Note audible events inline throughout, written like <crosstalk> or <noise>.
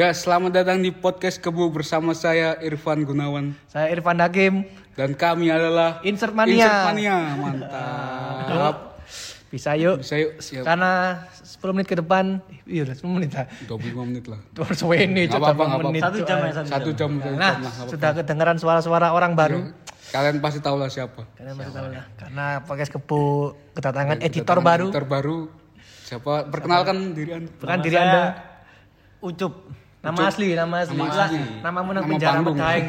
Ya, selamat datang di podcast Kebu bersama saya Irfan Gunawan Saya Irfan Hakim. dan kami adalah Insert Mania. Insert Mania. Mantap. Bisa yuk. Bisa yuk, siap. Karena 10 menit ke depan, iya udah 10 menit lah. 25 menit lah. Tuh ini 8 nggak menit. Satu jam ya, satu Satu jam, satu Nah, jam lah. nggak sudah kedengaran suara-suara orang baru. apa-apa. Kalian pasti tahu lah siapa. Kalian masih tahu lah. Karena podcast kebu kedatangan editor baru. Editor baru. Siapa? Perkenalkan diri Anda. Nama diri Anda. Ucup. Nama asli, nama asli. Nama asli. Nama penjara panggung. Medaeng.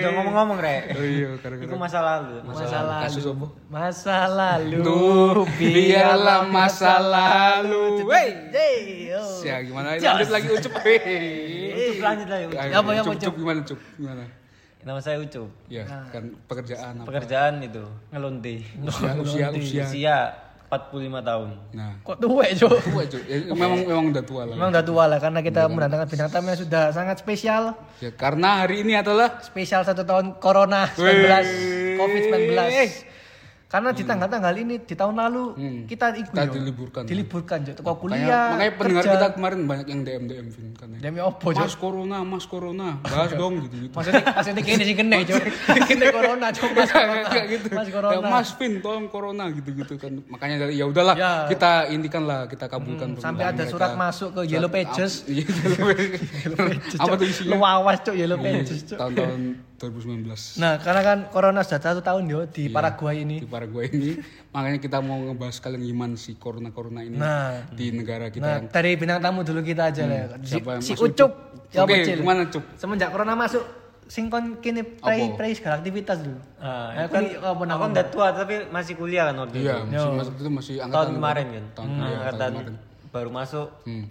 Udah ngomong-ngomong, Rek. Oh iya, gara-gara Itu masa lalu. Masa kasus lalu. apa? Masa lalu. Tuh, biarlah masa lalu. Wey. Ya gimana? Lanjut lagi ucup. Ucup lanjut lagi, apa, ya, Ucup, gimana Ucup? Gimana? Nama saya Ucup. Ya, kan pekerjaan apa? Pekerjaan itu ngelonti. Usia, usia, usia. Usia 45 tahun. Nah, Kok tua, Cok? tua Cuk. Ya, <laughs> memang memang udah tua lah. Memang udah tua lah karena kita mendatangkan bintang tamu yang sudah sangat spesial. Ya, karena hari ini adalah Spesial satu tahun Corona 19, COVID-19. Karena di tanggal-tanggal ini di tahun lalu kita ikut Hmm. kita yo. diliburkan. diliburkan jo. Teko Makanya, kuliah. makanya pendengar kerja. kita kemarin banyak yang DM DM Vin kan. ya. Demi opo jo? Mas Corona, Mas Corona, bahas dong gitu gitu. Maksudnya maksudnya kene sih kene jo. <laughs> Kene Corona jo Mas Corona. Gitu. Mas Ya, Corona. Mas Vin, tolong Corona gitu-gitu kan. Makanya dari ya udahlah Ya. kita indikan lah, kita kabulkan Sampai permintaan ada surat mereka. masuk ke Yellow Pages. Iya, <laughs> Yellow <laughs> Pages. Apa tuh isinya? Lu awas cok Yellow Pages cok. Tahun-tahun 2019 Nah, karena kan Corona sudah satu tahun yo di Paraguay ini. di Paraguay ini. <laughs> Makanya kita mau ngebahas kalian gimana sih corona-corona ini Nah. di negara kita. Nah, dari bintang tamu dulu kita aja lah. Si, Siapa yang si masuk, Ucup. Ya Oke, Cil? gimana Cup? Semenjak corona masuk, sing kon kini pray pray segala aktivitas dulu. Ah, Nah, itu kan aku aku udah tua tapi masih kuliah kan waktu Iya, itu. masih, masih itu masih angkatan Tahun kemarin kan. Tahun, Hmm, iya, tahun angkatan kemarin. baru masuk Hmm.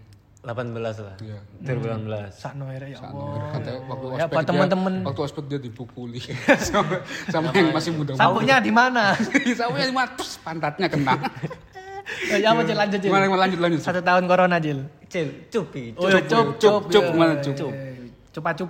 18 lah. Iya. 2018. Sakno ya ya Allah. Kata waktu Ya, ospek buat dia- temen-temen. waktu ospek dia dipukuli <laughs> sama, sama yang masih muda. Sabuknya di mana? <laughs> Sabuknya di mana? Terus pantatnya kena. Ya, <laughs> ya apa Cil lanjut Cil. Gimana gimana lanjut lanjut. Satu tahun corona Cil. Cil, cupi. Oh, ya, cup cup, cup, ya. gimana, cup? Cupa cup.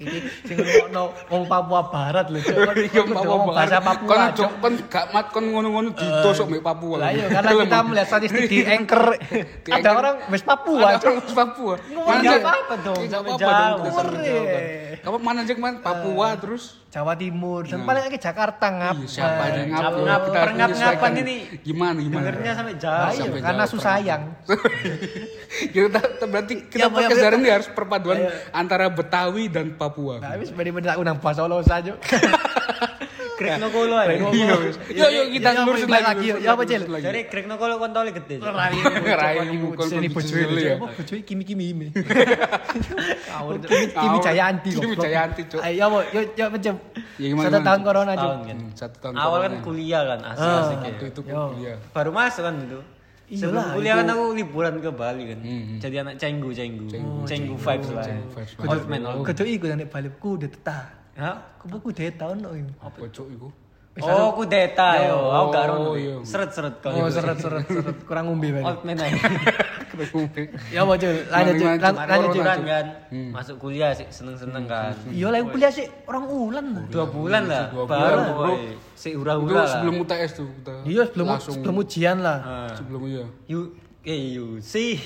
Ini sing ngono wong Papua Barat lho. Cuk. Iya, kon Papua bahasa Barat. Papua. Kon cok kon gak mat kon ngono-ngono ditosok mek Papua. Lah iya karena kita melihat statistik di Anchor <laughs> ada orang West Papua. Cuk. orang Papua. Mana apa-apa dong, nggak sampai apa-apa dong, kan. Kamu mana aja kemarin Papua terus Jawa Timur dan paling lagi Jakarta ngap. Iya, siapa aja yang ngap ngap- ngap- kita menyesuaikan. ini. gimana gimana Dengernya sampai Nah, jauh. iya, sampai karena jauh, susayang. <laughs> kita berarti kita Ya, Pak, ya, podcast hari ini harus perpaduan antara Betawi dan Papua Nah, wis bener-bener aku nang bahasa Solo saja. <laughs> Greg Nokolo aja. iya wis. yuk yuk kita Ya, apa, lagi ya, apa, lagi. Jadi Greg Nokolo kontolnya gede. Cil. Rai mukul Sini kon dulu ya. Apa bojoe kimi-kimi ini. Kawur kimi. Jayanti. Kimi Jayanti, Cuk. Ayo apa yo yo macam. Ya, Satu tahun corona aja. Kan. Hmm, satu tahun Awal kan kuliah kan asik-asik ya. waktu itu Yo. kuliah Baru masuk kan itu. Iyalah, Sebelum kuliah kan aku liburan ke Bali kan. Hmm, Jadi anak cenggu cenggu. Cenggu vibes lah. vibes lah. Old man old. Kudu iku nek balipku udah tetah. Hah? Kubu udah tahun no. apa cok iku Oh, aku deta yo. Aku gak Oh, ro. iya. Seret-seret kau. Oh seret seret kurang ngombe banget. Old man aja. Ya apa? Lanjut Lan- Cuk? Lanjut. Liburan kan. Masuk kuliah sih seneng-seneng kan. Iya lah kuliah sih orang ulan. Dua bulan lah. Baru. Si lah. sebelum UTS tuh kita Iya sebelum sebelum ujian lah. Ah. sebelum iya eh you see.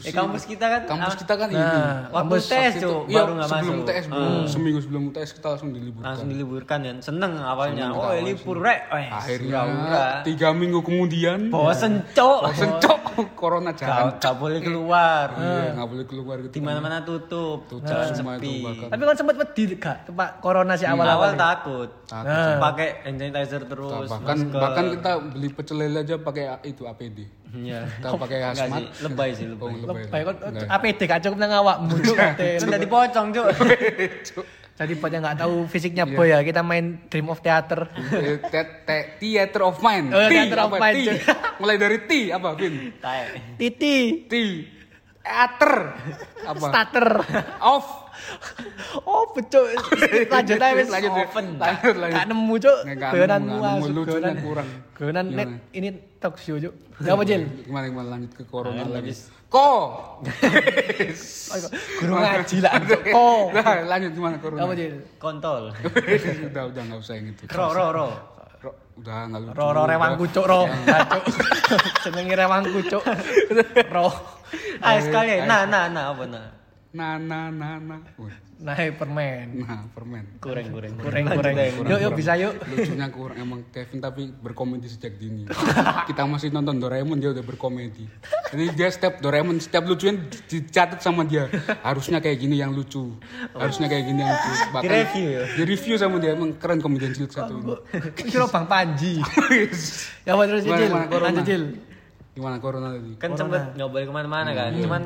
Eh kampus kita kan kampus ah, kita kan ini. Nah, waktu kampus tes Itu, tuh iya, baru nggak sebelum masuk. UTS bro. seminggu sebelum UTS kita langsung diliburkan. Langsung diliburkan kan seneng awalnya. Seneng oh awal libur rek. Eh akhirnya hura-hura. tiga minggu kemudian. Bosen cok. Bosen cok. <laughs> Corona jalan. gak, gak boleh keluar. Iya nggak boleh keluar gitu. Di mana mana tutup. Tutup jalan semua itu sepi. Tapi kan sempat wedi gak? Tempat corona sih awal awal-awal. takut. Takut Nah. pakai hand sanitizer terus bahkan bahkan kita beli pecel lele aja pakai itu APD Iya. <laughs> kita pakai hazmat sih, lebay sih Oh, lebay. lebay. Baik kan Enggak. APD gak cukup nang awakmu Cuk. Kan udah dipocong cok. Jadi buat yang nggak tahu fisiknya boy ya, kita main Dream of Theater. Eh, te- te- Theater of Mind. Oh, T, Theater of apa? Mind. T. Mulai dari T apa, Vin? Tae. Titi, T. Theater. Apa? starter. Of. Oh, betul. <laughs> Lanjut aja wis. Lanjut, Oven. lanjut, lanjut. Gak nemu, Cuk. Asuk, Lucunya gonan. kurang. Gonan Gimana? net ini talk show, Cuk. Ya apa, Jil? Gimana gimana lanjut ke corona lagi. Ko. <laughs> Guru ngaji lah, Cuk. Oh. <laughs> Nah, lanjut gimana corona? Apa, Jil? Kontol. udah udah nggak usah yang itu. Ro ro ro. Udah nggak lucu. Ro ro rewang kucuk ro. Cuk. <laughs> Jenenge rewang kucuk. <laughs> Ro. Ah sekali. Nah, nah, nah apa nah? Nah, nah, nah, nah. Nah, permen. Nah, permen. Kurang, kurang. Kurang kurang. Yuk yuk bisa yuk. Lucunya kurang emang Kevin tapi berkomedi sejak dini. Kita masih nonton Doraemon dia udah berkomedi. Jadi dia setiap Doraemon setiap lucunya dicatat sama dia. Harusnya kayak gini yang lucu. Harusnya kayak gini yang lucu. Bahkan Di-review ya? Di review sama dia emang keren komedian cilik satu ini. Kira Bang Panji. Ya apa terus Gimana, Cil? Lanjut Cil. Gimana corona tadi? Kan sempet nggak boleh ke mana-mana kan. Cuman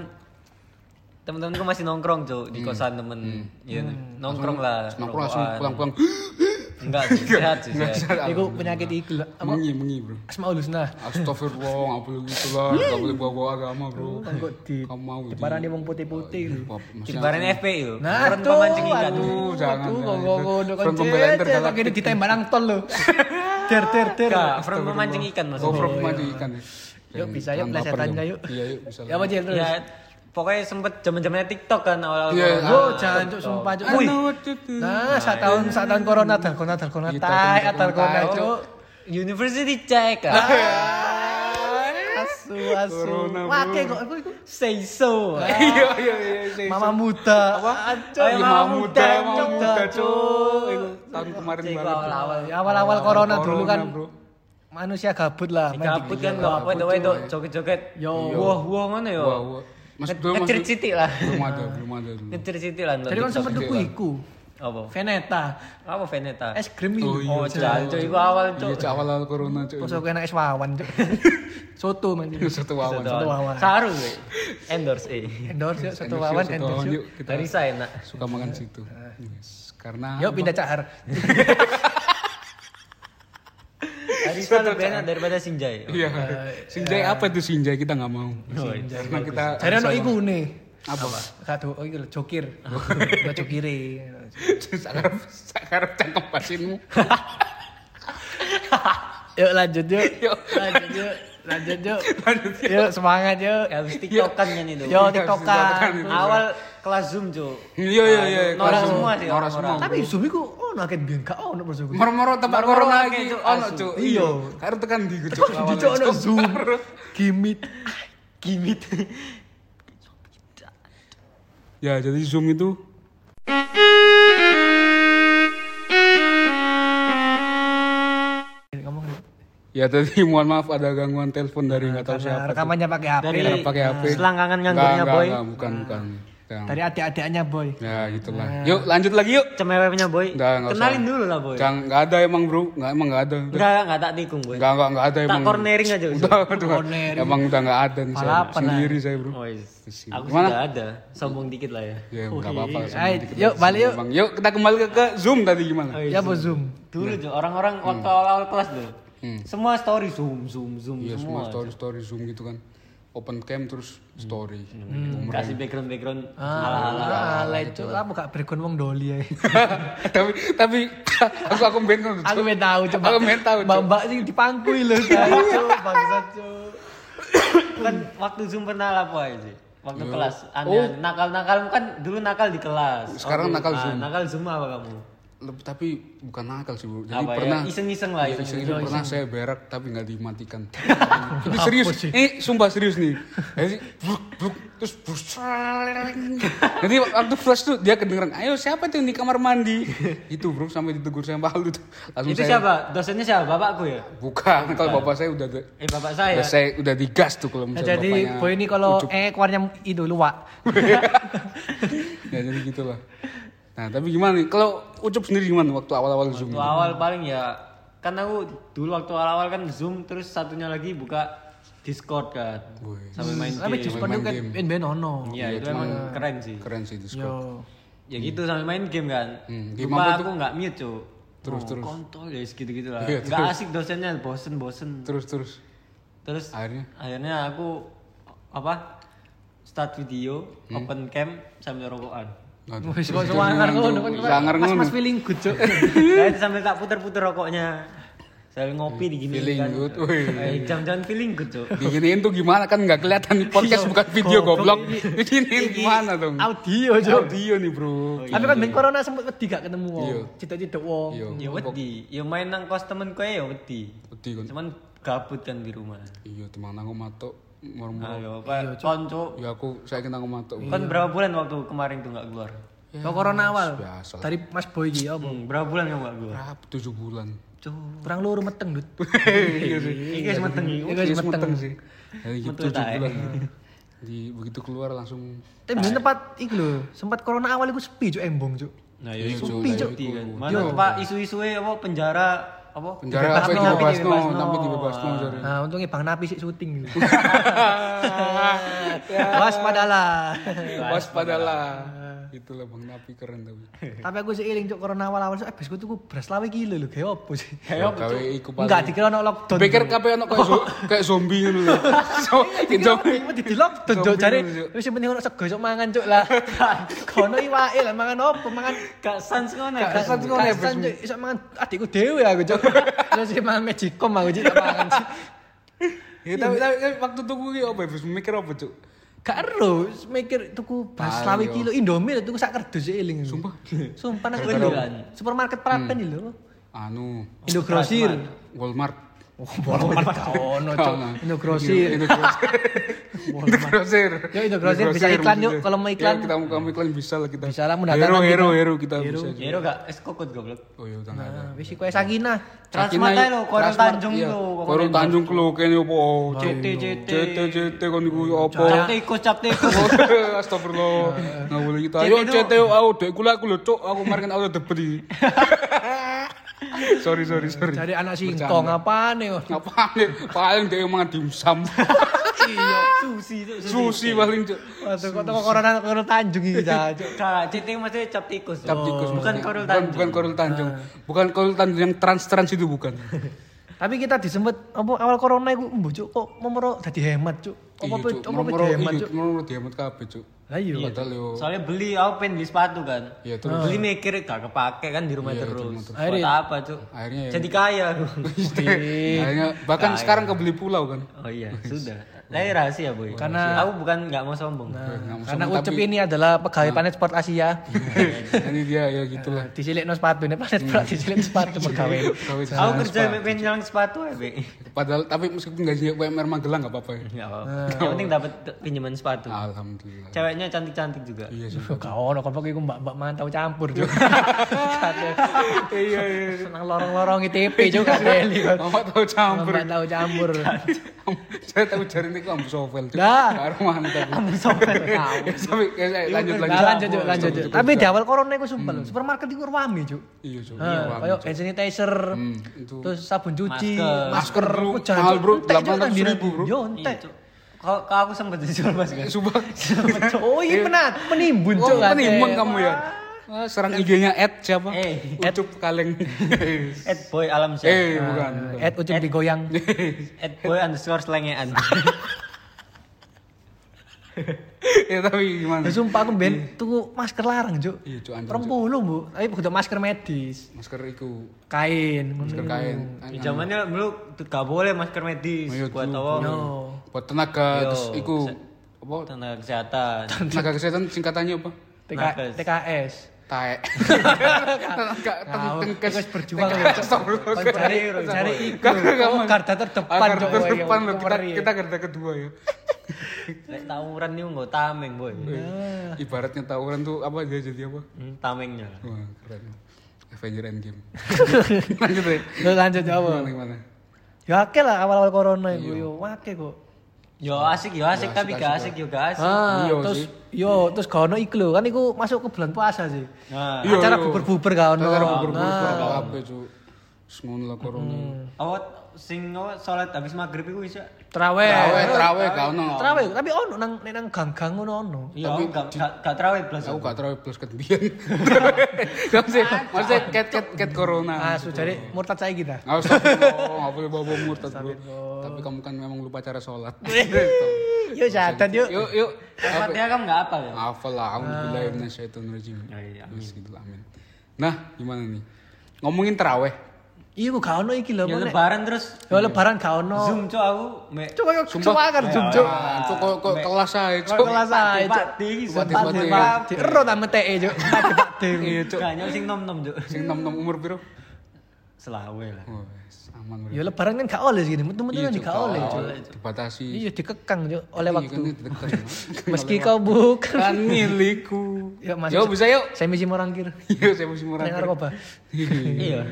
temen-temenku masih nongkrong cuk di kosan temen. Iya, nongkrong lah. Nongkrong langsung pulang-pulang. <gasps> Enggak sih, sehat sih, sehat. Iku penyakit apa? Mengi, mengi bro. Asmaul Husna. Astagfirullah, nggak boleh gitu lah. <laughs> Nggak boleh bawa-bawa agama bro. Kok di Kamu mau di... Deparan dia wong putih-putih. Dibarin FPI yo. Nah, tuh, pemancing ikan. Aduh, jangan, kok kok kok Front pembela kok intergalaktik. ini ditembak nang tol lo. Der der. Enggak, front pemancing ikan Oh, maksudnya. bro, maju ikan ya. Yuk, bisa, yuk, Jom. yuk. Iya, yuk, bisa. Ya apa? Ya, pokoknya sempet zaman-zamannya TikTok kan awal-awal. Iya, corona. Oh, jangan cuk sumpah cuk. Wih. Nah, saat tahun saat tahun corona dah corona dah corona tai tahun atar corona corona, cuk. University check kan. Asu asu. Corona, bro. Wake kok aku iku. Say so. <laughs> Iya, iya, iya. iya. Mama muda. Apa? Iya, mama muda, mama muda, cuk. tahun kemarin Cek banget. awal-awal. Ya, Awal-awal corona dulu kan manusia gabut lah. Gabut kan kok apa itu itu joget-joget. Yo. Wah, wah mana yo. Wah, wah. Mas dulu Ngecer citi lah. belum ada, belum ada dulu. Ngecer citi lah. Jadi kan sempet tuku iku. Apa? Veneta. Apa Veneta? Es krim Oh, itu. iya, Oh, jancuk iku awal Iya, cuk. cak awal-awal corona, cuk. Kok kena es wawan cuk. <laughs> Soto man. Satu wawan. Satu wawan. Saru gue. Endorse eh. Endorse yuk satu Endorse wawan endorse yuk. Kita Dari saya enak. suka makan situ. Yes. Karena Yuk pindah cahar. <laughs> Arisa lebih enak daripada Sinjai. Iya. Sinjai apa itu Sinjai kita nggak mau. Karena kita Jadi ono iku nih. apa? Satu oh lho, jokir. <laughs> Gak jokire. Sakar sakar cangkem pasinmu. <laughs> Yuk lanjut yuk. Yuk. Lanjut yuk. Lanjut yuk. <laughs> Yuk semangat yuk. Habis TikTokan kan itu. Yo tiktokan. Awal kelas Zoom, Cuk. Iya iya iya. Norak kelas semua sih orang-orang. semua. Tapi Zoom iku oh naket biyen gak ono perso. Moro-moro tempat corona lagi. Ono, asu. Cuk. Iya. Karo tekan di Cuk. awal. Dico ono Zoom. <laughs> Gimit. Gimit. Ya, jadi Zoom itu ya tadi <laughs> mohon maaf ada gangguan telepon dari nggak tahu Nah, siapa. rekamannya pakai HP. Dari Karena pakai HP. selangkangan nganggurnya enggak, boy. enggak, bukan bukan. Yang- Dari adik-adiknya boy. Ya, gitulah. Yuk, lanjut lagi yuk. Cemewepnya boy. Enggak, enggak Kenalin usah. dulu lah boy. Jangan enggak ada emang, Bro. Enggak emang enggak ada. Enggak, enggak tak tikung boy. Enggak, enggak, enggak ada Tak emang. cornering aja. Udah, udah. Cornering. Emang udah enggak ada nih saya. Sendiri saya, Bro. Oh, yes. Aku Gimana? sudah ada. Sombong dikit lah ya. Ya, enggak apa-apa. iya. yuk, balik yuk. Yuk, kita kembali ke, ke Zoom tadi gimana? Oh, Ya bos Zoom. Dulu Cuk, orang-orang waktu awal-awal kelas tuh. Semua story zoom zoom zoom Iya, semua semua. story-story Zoom gitu kan. Open cam terus story. Kasih background background Ah, lah itu apa gak berikon wong doli ya. <laughs> tapi tapi aku aku ben Aku pengen tahu coba. Aku pengen tahu, Cuk. Mbak-mbak sing dipangkui lho, Cuk. Bangsat, Cuk. kan waktu zoom pernah apa aja sih? Waktu kelas. Oh. Aneh, nakal-nakal kan dulu nakal di kelas. Sekarang nakal ah, Zoom. nakal zoom apa kamu? Leb- tapi bukan nakal sih, Bro. Jadi apa pernah ya? Iseng-iseng lah. Iya, iseng iseng-iseng pernah saya berak tapi nggak dimatikan. <laughs> Ini serius, ini sumpah serius nih. Jadi bruk bruk terus. Jadi waktu flash tuh dia kedengeran, ayo siapa tuh yang di kamar mandi? Itu bro sampai ditegur saya malu tuh. Langsung Itu saya, siapa? Dosennya siapa? Bapakku ya? Bukan, kalau bapak saya udah Eh bapak saya. udah saya udah digas tuh kalau Nah, misalnya jadi boy ini kalau ucup. eh keluarnya itu luwak. <laughs> ya jadi gitulah. Nah tapi gimana nih? Kalau ucup sendiri gimana waktu awal-awal zoom? Waktu awal paling ya kan aku dulu waktu awal-awal kan zoom terus satunya lagi buka Discord kan. Wih. Sambil main Tapi game. Discord itu kan ben ono. Iya, itu emang keren sih. Keren sih Discord. Yo. Ya gitu sambil main game kan. Hmm, game Lupa apa aku nggak mute, Cuk. Terus, Oh, terus. Kontol ya segitu-gitu lah. Iya, Nggak asik dosennya, bosen-bosen. Terus terus. Terus Akhirnya? akhirnya aku apa? Start video, Hmm? open cam sambil rokokan. Wis kok semangar ngono kan. sangar Mas ngono. Mas feeling good, Cuk. <laughs> Itu sambil tak puter-puter rokoknya. Saya ngopi di gini Feeling kan. good. Eh, jam-jam feeling good, Cuk. Diginiin tuh gimana kan nggak kelihatan podcast bukan video goblok. Diginiin <laughs> gimana dong? Audio, Cuk. Audio nih bro. Tapi kan ben corona sempet wedi gak ketemu wong. Iya. Cita-cita wong. Iya. Ya wedi, ya main nang kos temen kowe ya wedi. Wedi kan. Cuman gabut kan di rumah. Iya, teman aku matok murmur. Ayo, Pak. Ya aku saya kena aku matok. Kan berapa bulan waktu kemarin tuh nggak keluar? Kok corona awal? Biasa. Dari Mas Boy iki apa? Hmm, berapa bulan kamu nggak keluar? Berapa? Tujuh bulan. Cuk. Kurang luru meteng, Dut. <laughs> Iya. Iki wis meteng iki. Iya, wis Iya, meteng. meteng sih. Gitu tujuh tak, bulan. Di begitu keluar langsung Tapi tempat iki lho, sempat corona awal iku sepi, Cuk, embong, Cuk. Nah, ya Iya, iku Cuk. sepi, Iya, Cuk. kan. Mana Pak isu-isunya apa penjara apa? penjara apa tapi dibebasno, dibebasno. tapi dibebasno sorry. Nah, untungnya Bang Napi sih syuting <laughs> <laughs> gitu. Waspadalah. Itulah Bang Napi keren tapi. Tapi aku sih iling cuk corona awal-awal so, eh besku tuku beras lawe kilo lho, kayak opo sih? Ya gawe iku paling. Enggak dikira ono lockdown. Pikir kabeh ono kayak <laughs> kayak zombie ngono lho. So, zombie. Di lockdown jare dulu, Cuk. wis penting ono sego cuk mangan cuk lah. <laughs> Kono iwake lah mangan opo mangan Gak sans ngono. Gak Gak sans ngono ya cuk iso mangan adikku dhewe aku cuk. <laughs> Terus sih mangan magicom aku tak mangan. Ya tapi tapi waktu tuku ki apa wis mikir apa, Cuk? Gak ero mikir tuku beras lawe kilo Indomie tuku sak kerdus sih iling. Sumpah. Sumpah nang Indo. Supermarket Prapen iki lho. Anu, Indogrosir. Walmart. Oh, <laughs> Walmart gak ono cuk. Indogrosir. Indogrosir. Ya, Indogrosir bisa iklan yuk, kalau mau iklan. Ya, kita mau kamu iklan bisa lah kita. Bisa lah, Hero, mendatangkan hero, kita. hero kita bisa. Hero gak es kokot goblok. Oh iya ada. Nah, wis kowe Sakina. Transmart ae lho, Korel Transmart, Tanjung iya. lho. Korel Tanjung lho kene opo? CT, CT. CT CT kon iku opo? Cap tikus, cap. Astagfirullah. Nggak boleh gitu. CT Ayo itu- CT aku dek kula aku lho cuk, aku kemarin kan auto debet iki. <laughs> Sorry sorry sorry. Cari anak singkong apaan nih? Ngapain nih? Paling dia mangan dimsum. Iya. Susi. Susi paling cuk. Kok toko corona corona Tanjung iki Cuk. Kak, CT maksudnya cap tikus. Cap tikus. Bukan. Korel Bukan- Tanjung. Bukan Korel Tanjung. Bukan Korel Tanjung yang trans-trans itu bukan. Tapi kita disempet apa awal corona iku embuh Cuk kok momoro dadi hemat Cuk. Apa Iya, apa hemat iya, Cuk. moro-moro dihemat kabeh cuk. Lah iya. Padahal yo Soalnya beli, aku pengen beli sepatu kan. Iya, terus? Beli mikir gak kepake kan di rumah Iya, terus. Buat Akhirnya- apa cuk? Akhirnya ya. Jadi kaya aku. <laughs> Akhirnya bahkan sekarang kebeli pulau kan. Oh iya, <laughs> sudah. Saya rahasia boy. Karena- aku bukan nggak mau sombong. Nggak mau Karena sombong, Ucup tapi- ini adalah pegawai Planet Sport Asia. <laughs> ini dia ya gitulah. Disilikno sepatu nih Planet Sport disilik sepatu pegawai. <laughs> Aku kerja pengen nyelang sepatu ya, Be. Padahal tapi meskipun gajinya UMR Magelang nggak apa-apa ya. Enggak apa. Yang penting dapat pinjaman sepatu. Alhamdulillah. Ceweknya cantik-cantik juga. Iya sih. Gak ono kon iku mbak-mbak mantau campur Cuk. <laughs> Iya iya. Nang lorong-lorong ITP Cuk gak deli. Mama tahu campur. Mbak tahu campur. <laughs> Saya tahu jari ini kok ambu sovel. Dah. Karo mantap. Kamu sobat <laughs> Ya, Sampai saya lanjut lanjut. Nah, lanjut lanjut Cuk. Tapi di awal corona iku sumpah lho, supermarket iku rame Cuk. Iya Cuk. Nah, kayak hand sanitizer, Hmm, itu. terus sabun cuci, Masker. masker. Oh, Mahal, bro. entek, Cuk, 800 nang dina ribu, bro. Yo, Iya, entek. Kalau aku sempat dijual mas kan. Subah. Oh, ini penat, penimbun Oh, Cuk. penimbun katanya. kamu ya. Ah, serang IG-nya Ed siapa? Eh, Ucup Kaleng. <laughs> Ed boy alam eh, syah. bukan. bukan. Ed ucup digoyang. <laughs> Ed boy underscore selengean. <laughs> ya tapi gimana? Ya, sumpah aku ben tuku masker larang, Cuk. Iya, Cuk, puluh, Bu. Tapi kudu masker medis. Masker iku, Kain. masker kain. Di zamannya dulu tuh gak boleh masker medis iya, buat? Yo. Buat tenaga Yo, terus iku apa? Tenaga kesehatan. Tenaga kesehatan singkatannya apa? TKS. Tae. Tenkes. wis berjuang cari cari Mas. garda terdepan, Ah, garda terdepan loh. Kita kita garda kedua ya. Lek tawuran nih nggak tameng boy. Ibaratnya tawuran tuh apa dia jadi apa? Hmm, tamengnya. Wah, keren. Avenger Endgame. <laughs> Lanjut deh. Lanjut apa? Gimana? Ya akeh lah awal-awal corona iku yo akeh kok. Yo asik yo asik tapi gak asik yo gak asik. Ah, Iya terus sih. yo terus gak ono iku lho, kan iku masuk ke bulan puasa sih. Nah, Acara iya. buber-buber gak ono. Acara bubur-bubur Nah, apa cu? Semono lah corona. awat sing sholat habis maghrib itu bisa. Terawih. Terawih, terawih gak ono. Terawih, tapi ono nang nek nang gang-gang ngono ono. Iya, gak gak terawih plus. Aku gak terawih plus ket biyen. <laughs> Gak sih, maksudnya ket ket ket corona. Ah, su jadi murtad saya kita. Nggak usah, boleh bawa murtad bro. Tapi kamu kan memang lupa cara sholat. <laughs> Yuk catat yuk. yuk, yuk. Fatihah kamu gak apa ya? Hafal lah, Alhamdulillah minasyaitonir rajim. Oh, iya, gitu amin. Nah, gimana nih? Ngomongin teraweh. Iya kok gak ono iki lho. Ya lebaran terus Ya lebaran gak ono. zoom cok aku mek Coba kok coba kan zoom cuk. Cuk kok kok kelas ae, Kok Cuk. kelas. Pakde iki zoom Pakde, Pakde, pakde. Pakde. Ero ta meteke cuk. Pakde pakde. Iya. Gak nyok sing nom-nom cok. Sing nom-nom umur piro? Selawe lah. Oh, aman Ya lebaran kan gak oleh segini. Metu-metu kan Cuk, gak oleh. Dibatasi. Iya dikekang cuk oleh Iya, waktu. kan. <laughs> Meski kau bukan. kan milikku. Ya, Mas. Yo bisa yuk. Saya misi morangkir. Yuk saya mesti murah. Nek narkoba. Iya.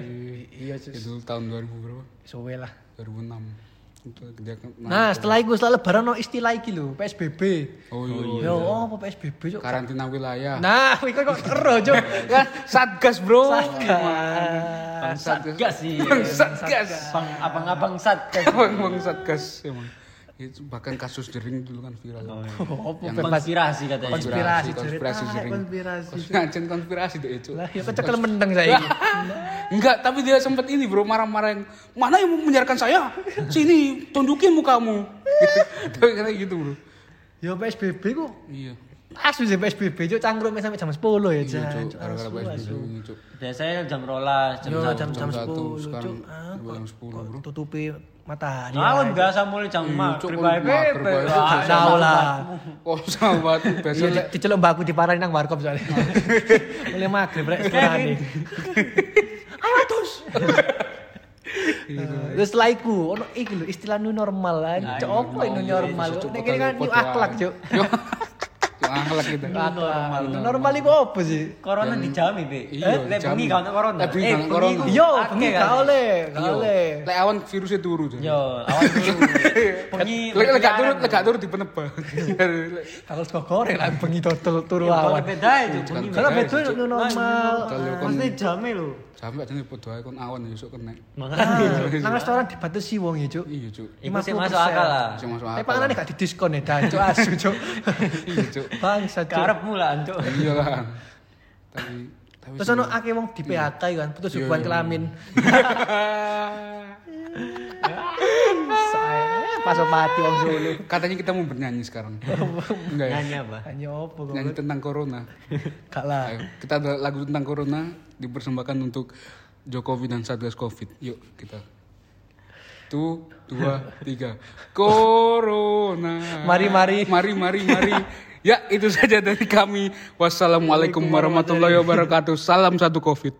Iya cuk. Itu tahun 2000 berapa? Suwe lah. 2006. Itu dia Nah, setelah itu setelah lebaran no istilah iki lho, PSBB. Oh iya. Yo, oh, apa PSBB cuk? Karantina wilayah. Nah, <laughs> iku kok ero cuk. Kan <laughs> Satgas, Bro. Satgas. Satgas sih. Bang Satgas. Bang abang-abang satgas. <laughs> Bang Satgas emang. Itu bahkan kasus jering dulu kan viral. Oh, apa Yang bebas Konspirasi katanya. konspirasi konspirasi jering. Konspirasi. Ngajen konspirasi deh itu. Lah, ya kecekel mendeng saya. <laughs> Enggak, tapi dia sempat ini bro marah-marah yang mana yang mau saya? Sini tunjukin mukamu. <laughs> Tapi kayak gitu bro. Ya PSBB ku Iya. asu sih PSBB cuk cangkruk sampai jam 10 ya Iya. Cuk. Gara-gara PSBB ini, Cuk. Biasanya jam rolas, jam Yo satu. jam jam satu, 10 sekarang cuk. Ah, jam 10, bro. Tutupi matahari. Aja. biasa mulai jam Iya, maghrib Cuk, ae maghrib pepe. tahu lah. Oh sahabat biasa Iya, diceluk mbakku diparahin nang warkop soalnya. <laughs> Mulai maghrib rek sekolahane. Ayo terus. <laughs> Terus setelah iku ono iki lho istilah new normal lah. Cok opo new normal? Cuk, Nek kene kan new akhlak. Cuk. <laughs> Akhlak gitu. Akhlak. New normal iku opo sih? Corona dijami, Be. Iya, Eh, lek bengi gak ono corona. Lek bengi Eh, gak corona. Yo, bengi kan. gak oleh, gak Iya. oleh. Lek awan virusnya turu. Yo, awan dulu. <laughs> Bengi. Lek lek gak berkeliaran. lek gak turun di penebang. <laughs> Aku suka goreng lah bengi total turu Iya, awan. kalau beda aja, bengi. Karena beda, normal. Kalau Maksudnya jame lho. Sampe jane padha ae kon awan ya esuk kena. Makanya. Nang restoran dibatasi wong ya, Cuk. Iya, Cuk. Iku sih masuk akal lah. Bisa masuk Tapi akal. panganan gak didiskon ya, dan Cuk asu, Cuk. Iya, Cuk. Bangsa, Cuk. Karepmu lah, Cuk. Iya lah. Tapi tapi Terus ono akeh wong di PHK kan, putus Iya, hubungan iya, kelamin. <laughs> Saya pas mati wong Solo. Katanya kita mau bernyanyi sekarang. <laughs> Enggak ya? Nyanyi apa? Opo kok. Nyanyi tentang corona. <laughs> Gak lah. Ayo, kita ada lagu tentang corona dipersembahkan untuk Jokowi dan Satgas Covid. Yuk kita. Tuh, dua, <laughs> tiga. Corona. Mari, mari. Mari, mari, mari. Ya, itu saja dari kami. Wassalamualaikum warahmatullahi wabarakatuh. Salam satu Covid.